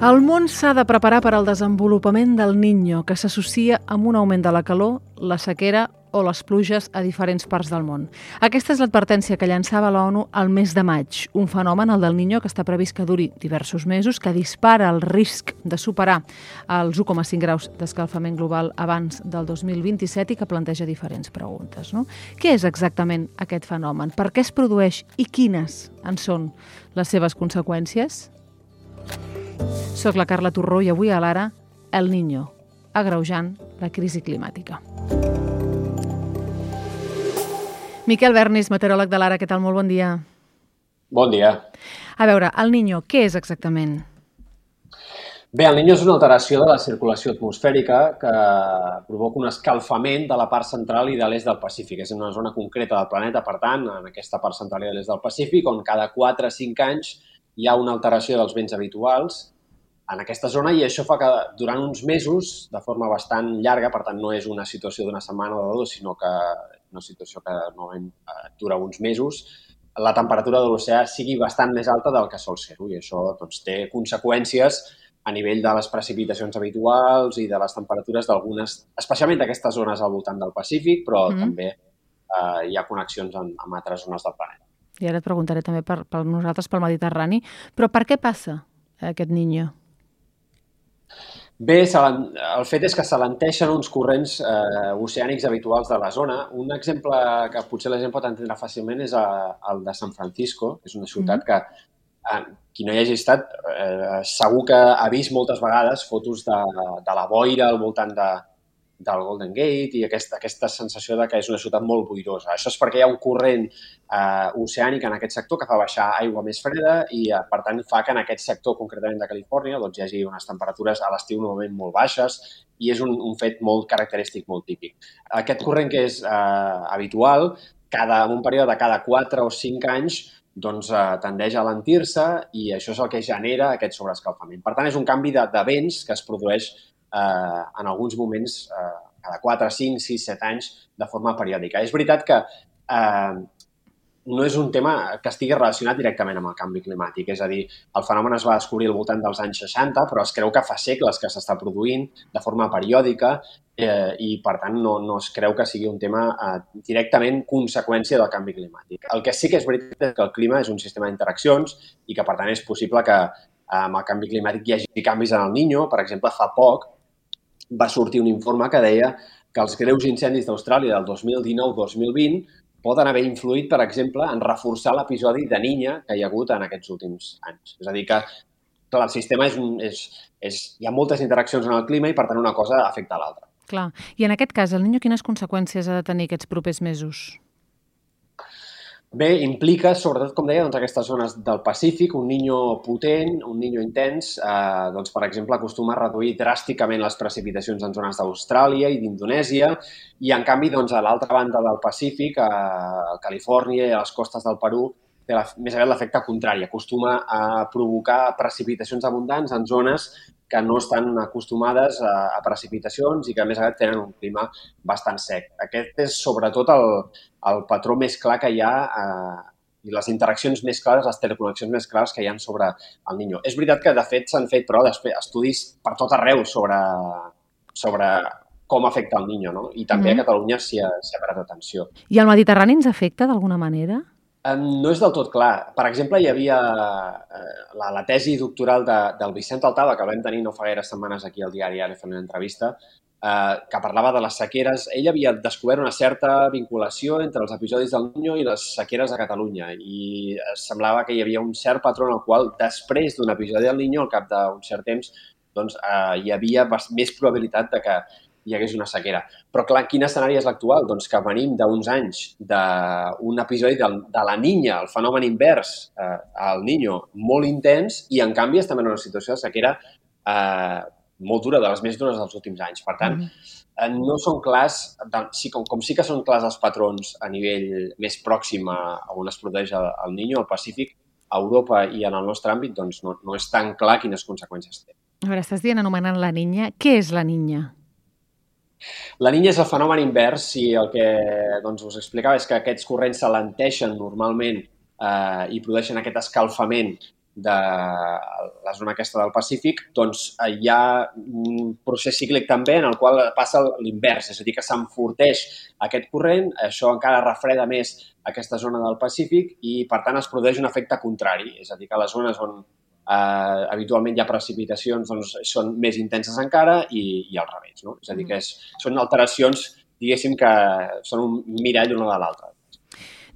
El món s'ha de preparar per al desenvolupament del Niño, que s'associa amb un augment de la calor, la sequera o les pluges a diferents parts del món. Aquesta és l'advertència que llançava l'ONU al mes de maig, un fenomen, el del Niño, que està previst que duri diversos mesos, que dispara el risc de superar els 1,5 graus d'escalfament global abans del 2027 i que planteja diferents preguntes. No? Què és exactament aquest fenomen? Per què es produeix i quines en són les seves conseqüències? Soc la Carla Torró i avui a l'Ara, El Niño, agreujant la crisi climàtica. Miquel Bernis, meteoròleg de l'Ara, què tal? Molt bon dia. Bon dia. A veure, El Niño, què és exactament? Bé, el Niño és una alteració de la circulació atmosfèrica que provoca un escalfament de la part central i de l'est del Pacífic. És una zona concreta del planeta, per tant, en aquesta part central i de l'est del Pacífic, on cada 4 o 5 anys hi ha una alteració dels vents habituals en aquesta zona i això fa que durant uns mesos, de forma bastant llarga, per tant no és una situació d'una setmana o de dos, sinó que una situació que normalment eh, dura uns mesos, la temperatura de l'oceà sigui bastant més alta del que sol ser-ho i això doncs, té conseqüències a nivell de les precipitacions habituals i de les temperatures d'algunes, especialment d'aquestes zones al voltant del Pacífic, però mm -hmm. també eh, hi ha connexions amb, amb altres zones del planeta. I ara et preguntaré també per, per nosaltres, pel Mediterrani, però per què passa aquest Niño? Bé, el fet és que s'alenteixen uns corrents eh, oceànics habituals de la zona. Un exemple que potser la gent pot entendre fàcilment és a, el de San Francisco, que és una ciutat mm -hmm. que eh, qui no hi hagi estat eh, segur que ha vist moltes vegades fotos de, de la boira al voltant de, del Golden Gate i aquesta, aquesta sensació de que és una ciutat molt boirosa. Això és perquè hi ha un corrent eh, oceànic en aquest sector que fa baixar aigua més freda i, eh, per tant, fa que en aquest sector, concretament de Califòrnia, doncs, hi hagi unes temperatures a l'estiu normalment molt baixes i és un, un fet molt característic, molt típic. Aquest corrent que és eh, habitual, cada, en un període de cada 4 o 5 anys, doncs eh, tendeix a lentir-se i això és el que genera aquest sobreescalfament. Per tant, és un canvi de, de vents que es produeix eh, en alguns moments eh, cada 4, 5, 6, 7 anys de forma periòdica. És veritat que eh, no és un tema que estigui relacionat directament amb el canvi climàtic. És a dir, el fenomen es va descobrir al voltant dels anys 60, però es creu que fa segles que s'està produint de forma periòdica eh, i, per tant, no, no es creu que sigui un tema eh, directament conseqüència del canvi climàtic. El que sí que és veritat és que el clima és un sistema d'interaccions i que, per tant, és possible que eh, amb el canvi climàtic hi hagi canvis en el Niño. Per exemple, fa poc va sortir un informe que deia que els greus incendis d'Austràlia del 2019-2020 poden haver influït, per exemple, en reforçar l'episodi de niña que hi ha hagut en aquests últims anys. És a dir, que clar, el sistema és, és, és... Hi ha moltes interaccions en el clima i, per tant, una cosa afecta l'altra. Clar. I en aquest cas, el niño quines conseqüències ha de tenir aquests propers mesos? Bé, implica, sobretot, com deia, doncs, aquestes zones del Pacífic, un niño potent, un niño intens, eh, doncs, per exemple, acostuma a reduir dràsticament les precipitacions en zones d'Austràlia i d'Indonèsia i, en canvi, doncs, a l'altra banda del Pacífic, a Califòrnia i a les costes del Perú, té la, més aviat l'efecte contrari. Acostuma a provocar precipitacions abundants en zones que no estan acostumades a, a precipitacions i que, a més aviat, tenen un clima bastant sec. Aquest és, sobretot, el, el patró més clar que hi ha eh, i les interaccions més clares, les teleconnexions més clares que hi ha sobre el Niño. És veritat que, de fet, s'han fet, però, després, estudis per tot arreu sobre, sobre com afecta el Niño, no? I també mm -hmm. a Catalunya s'hi ha, ha parat atenció. I el Mediterrani ens afecta d'alguna manera? No és del tot clar. Per exemple, hi havia eh, la, la tesi doctoral de, del Vicent Altava, que vam tenir no fa gaire setmanes aquí al diari Ara fent una entrevista, eh, que parlava de les sequeres. Ell havia descobert una certa vinculació entre els episodis del Niño i les sequeres a Catalunya i semblava que hi havia un cert patró en el qual després d'un episodi del Niño, al cap d'un cert temps, doncs, eh, hi havia més probabilitat de que hi hagués una sequera. Però, clar, quin escenari és l'actual? Doncs que venim d'uns anys d'un episodi de, de la Niña, el fenomen invers eh, al Niño, molt intens, i, en canvi, estem en una situació de sequera eh, molt dura, de les més dures dels últims anys. Per tant, mm -hmm. no són clars, sí, com, com sí que són clars els patrons a nivell més pròxim a, on es produeix el, el Niño, al Pacífic, a Europa i en el nostre àmbit, doncs no, no és tan clar quines conseqüències té. A veure, estàs dient anomenant la niña. Què és la niña? La niña és el fenomen invers i el que doncs, us explicava és que aquests corrents s'alenteixen normalment eh, i produeixen aquest escalfament de la zona aquesta del Pacífic, doncs eh, hi ha un procés cíclic també en el qual passa l'invers, és a dir, que s'enforteix aquest corrent, això encara refreda més aquesta zona del Pacífic i, per tant, es produeix un efecte contrari, és a dir, que les zones on eh, habitualment hi ha precipitacions doncs, són més intenses encara i, i al revés. No? És a dir, que és, són alteracions, diguéssim, que són un mirall una de l'altra.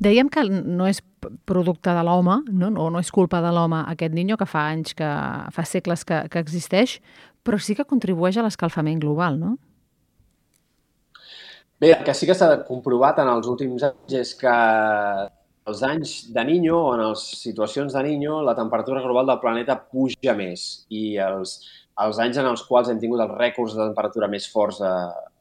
Dèiem que no és producte de l'home, no? o no és culpa de l'home aquest niño que fa anys, que fa segles que, que existeix, però sí que contribueix a l'escalfament global, no? Bé, el que sí que s'ha comprovat en els últims anys és que els anys de Niño o en les situacions de Niño la temperatura global del planeta puja més i els, els anys en els quals hem tingut els rècords de temperatura més forts de,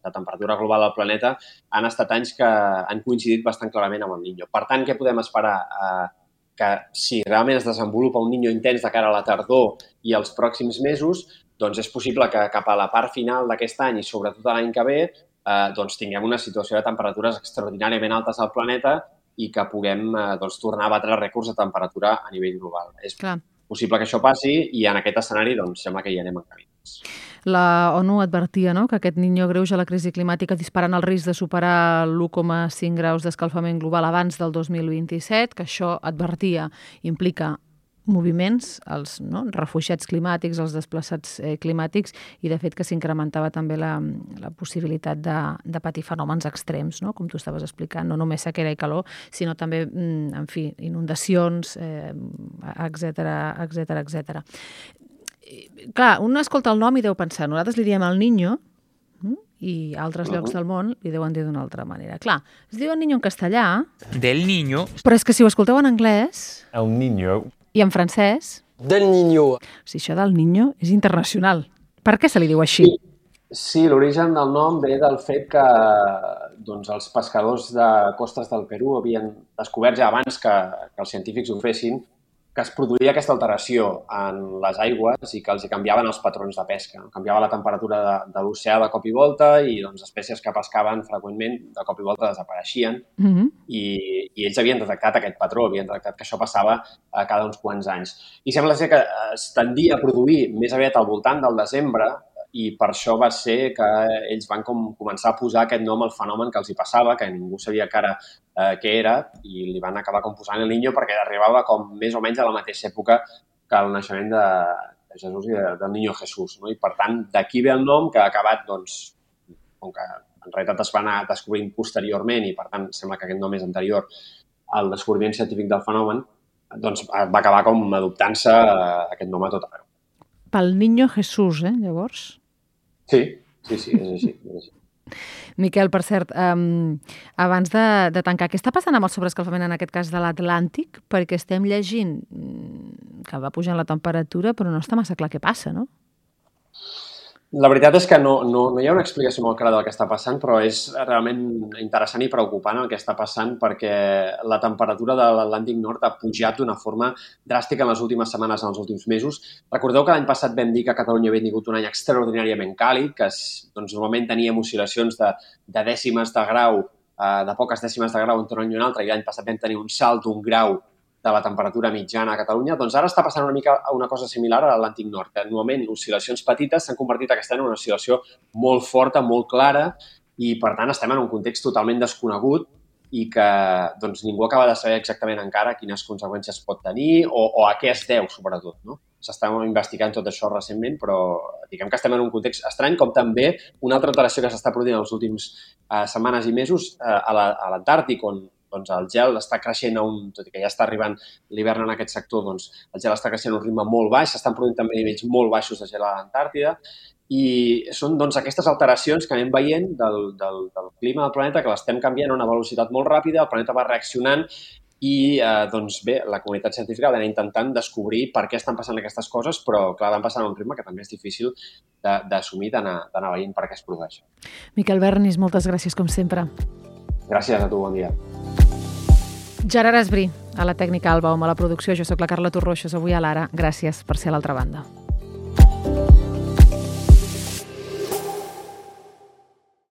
de temperatura global del planeta han estat anys que han coincidit bastant clarament amb el Niño. Per tant, què podem esperar? Eh, que si realment es desenvolupa un Niño intens de cara a la tardor i els pròxims mesos, doncs és possible que cap a la part final d'aquest any i sobretot l'any que ve eh, doncs tinguem una situació de temperatures extraordinàriament altes al planeta i que puguem eh, doncs, tornar a batre rècords de temperatura a nivell global. És Clar. possible que això passi i en aquest escenari doncs, sembla que hi anem en camí. La ONU advertia no? que aquest niño greuja la crisi climàtica disparant el risc de superar l'1,5 graus d'escalfament global abans del 2027, que això advertia implica moviments, els no, refugiats climàtics, els desplaçats eh, climàtics i, de fet, que s'incrementava també la, la possibilitat de, de patir fenòmens extrems, no? com tu estaves explicant, no només sequera i calor, sinó també, mm, en fi, inundacions, eh, etc etc etc. Clar, un escolta el nom i deu pensar, nosaltres li diem al niño, mm, i altres llocs del món li deuen dir d'una altra manera. Clar, es diu el niño en castellà... Del niño... Però és que si ho escolteu en anglès... El niño i en francès? Del niño. O sigui, això del niño és internacional. Per què se li diu així? Sí, sí l'origen del nom ve del fet que doncs, els pescadors de costes del Perú havien descobert ja abans que, que els científics ho fessin que es produïa aquesta alteració en les aigües i que els hi canviaven els patrons de pesca. Canviava la temperatura de, de l'oceà de cop i volta i doncs, espècies que pescaven freqüentment de cop i volta desapareixien mm -hmm. i, i ells havien detectat aquest patró, havien detectat que això passava a cada uns quants anys. I sembla ser que es tendia a produir més aviat al voltant del desembre i per això va ser que ells van com començar a posar aquest nom al fenomen que els hi passava, que ningú sabia encara eh, què era, i li van acabar com posant el Niño perquè arribava com més o menys a la mateixa època que el naixement de, de Jesús i de, del Niño Jesús. No? I per tant, d'aquí ve el nom que ha acabat, doncs, com que en realitat es va anar descobrint posteriorment i per tant sembla que aquest nom és anterior al descobriment científic del fenomen, doncs va acabar com adoptant-se eh, aquest nom a tot arreu. Pel Niño Jesús, eh, llavors? Sí, sí, sí, és així. És així. Miquel, per cert, um, abans de, de tancar, què està passant amb el sobreescalfament en aquest cas de l'Atlàntic? Perquè estem llegint mm, que va pujant la temperatura, però no està massa clar què passa, no? La veritat és que no, no, no hi ha una explicació molt clara del que està passant, però és realment interessant i preocupant el que està passant perquè la temperatura de l'Atlàntic Nord ha pujat d'una forma dràstica en les últimes setmanes, en els últims mesos. Recordeu que l'any passat vam dir que Catalunya havia tingut un any extraordinàriament càlid, que doncs, normalment teníem oscil·lacions de, de dècimes de grau, eh, de poques dècimes de grau entre un any i un altre, i l'any passat vam tenir un salt d'un grau de la temperatura mitjana a Catalunya, doncs ara està passant una mica una cosa similar a l'Atlàntic Nord, que normalment oscil·lacions petites s'han convertit aquest any en una oscil·lació molt forta, molt clara, i per tant estem en un context totalment desconegut i que doncs, ningú acaba de saber exactament encara quines conseqüències pot tenir o, o a què es deu, sobretot. No? S'està investigant tot això recentment, però diguem que estem en un context estrany, com també una altra alteració que s'està produint en les últimes eh, setmanes i mesos eh, a l'Antàrtic, on doncs el gel està creixent a un, tot i que ja està arribant l'hivern en aquest sector, doncs el gel està creixent a un ritme molt baix, s'estan produint també nivells molt baixos de gel a l'Antàrtida i són doncs, aquestes alteracions que anem veient del, del, del clima del planeta, que l'estem canviant a una velocitat molt ràpida, el planeta va reaccionant i eh, doncs bé, la comunitat científica va anar intentant descobrir per què estan passant aquestes coses, però clar, van passant a un ritme que també és difícil d'assumir, d'anar veient per què es produeix. Miquel Bernis, moltes gràcies com sempre. Gràcies a tu, bon dia. Gerard Esbrí, a la tècnica Alba, a la producció. Jo sóc la Carla Torroixos, avui a l'Ara. Gràcies per ser a l'altra banda.